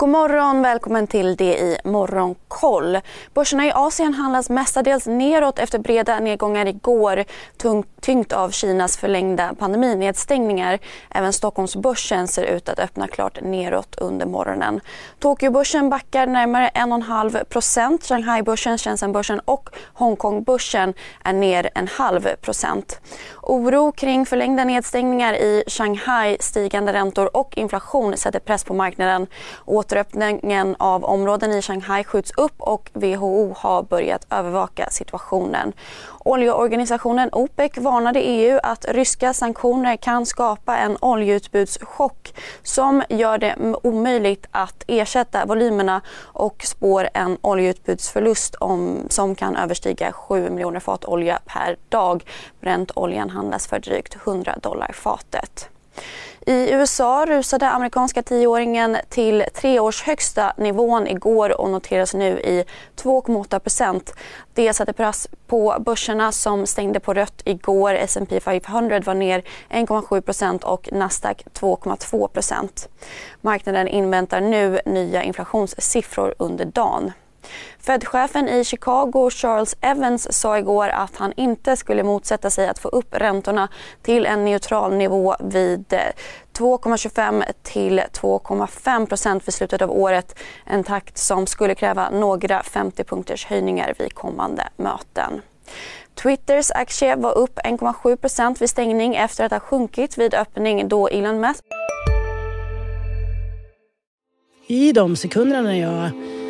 God morgon, välkommen till det i Morgonkoll. Börserna i Asien handlas mestadels neråt efter breda nedgångar igår tyngt av Kinas förlängda pandeminedstängningar. Även Stockholmsbörsen ser ut att öppna klart neråt under morgonen. Tokyobörsen backar närmare 1,5% Shanghaibörsen, Shenzhenbörsen och Hongkongbörsen är ner en halv procent. Oro kring förlängda nedstängningar i Shanghai, stigande räntor och inflation sätter press på marknaden. Återöppningen av områden i Shanghai skjuts upp och WHO har börjat övervaka situationen. Oljeorganisationen OPEC varnade EU att ryska sanktioner kan skapa en oljeutbudschock som gör det omöjligt att ersätta volymerna och spår en oljeutbudsförlust om, som kan överstiga 7 miljoner fat olja per dag. Brentoljan handlas för drygt 100 dollar fatet. I USA rusade amerikanska tioåringen till tre års högsta nivån igår och noteras nu i 2,8% Det satte press på börserna som stängde på rött igår. S&P 500 var ner 1,7% och Nasdaq 2,2% Marknaden inväntar nu nya inflationssiffror under dagen. Fed-chefen i Chicago, Charles Evans, sa igår att han inte skulle motsätta sig att få upp räntorna till en neutral nivå vid eh, 2,25 till 2,5 procent vid slutet av året. En takt som skulle kräva några 50 punkters höjningar vid kommande möten. Twitters aktie var upp 1,7 vid stängning efter att ha sjunkit vid öppning då Elon Musk... I de sekunderna när jag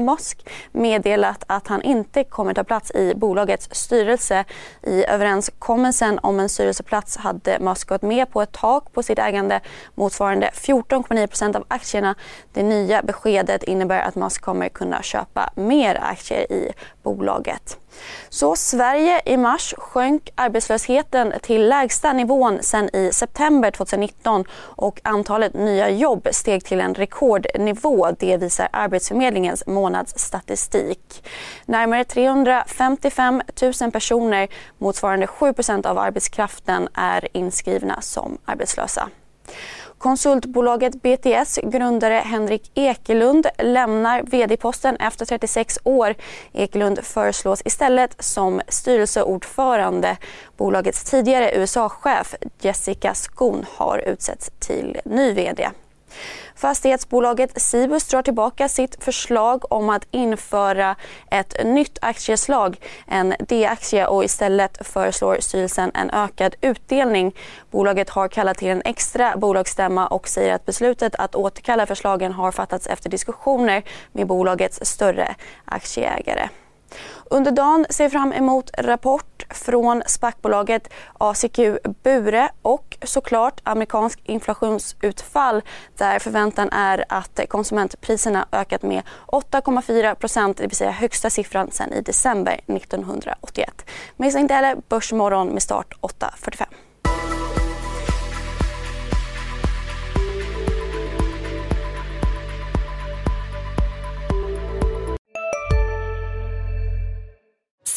Musk meddelat att han inte kommer ta plats i bolagets styrelse. I överenskommelsen om en styrelseplats hade Musk gått med på ett tak på sitt ägande motsvarande 14,9% av aktierna. Det nya beskedet innebär att Musk kommer kunna köpa mer aktier i bolaget. Så Sverige i mars sjönk arbetslösheten till lägsta nivån sedan i september 2019 och antalet nya jobb steg till en rekordnivå. Det visar Arbetsförmedlingens månadsstatistik. Närmare 355 000 personer, motsvarande 7% av arbetskraften, är inskrivna som arbetslösa. Konsultbolaget BTS grundare Henrik Ekelund lämnar vd-posten efter 36 år. Ekelund föreslås istället som styrelseordförande. Bolagets tidigare USA-chef Jessica Skon har utsetts till ny vd. Fastighetsbolaget Cibus drar tillbaka sitt förslag om att införa ett nytt aktieslag, en D-aktie och istället föreslår styrelsen en ökad utdelning. Bolaget har kallat till en extra bolagsstämma och säger att beslutet att återkalla förslagen har fattats efter diskussioner med bolagets större aktieägare. Under dagen ser vi fram emot rapport från SPAC-bolaget ACQ Bure och såklart amerikansk inflationsutfall där förväntan är att konsumentpriserna ökat med 8,4 procent, det vill säga högsta siffran sedan i december 1981. Missa inte heller Börsmorgon med start 8.45.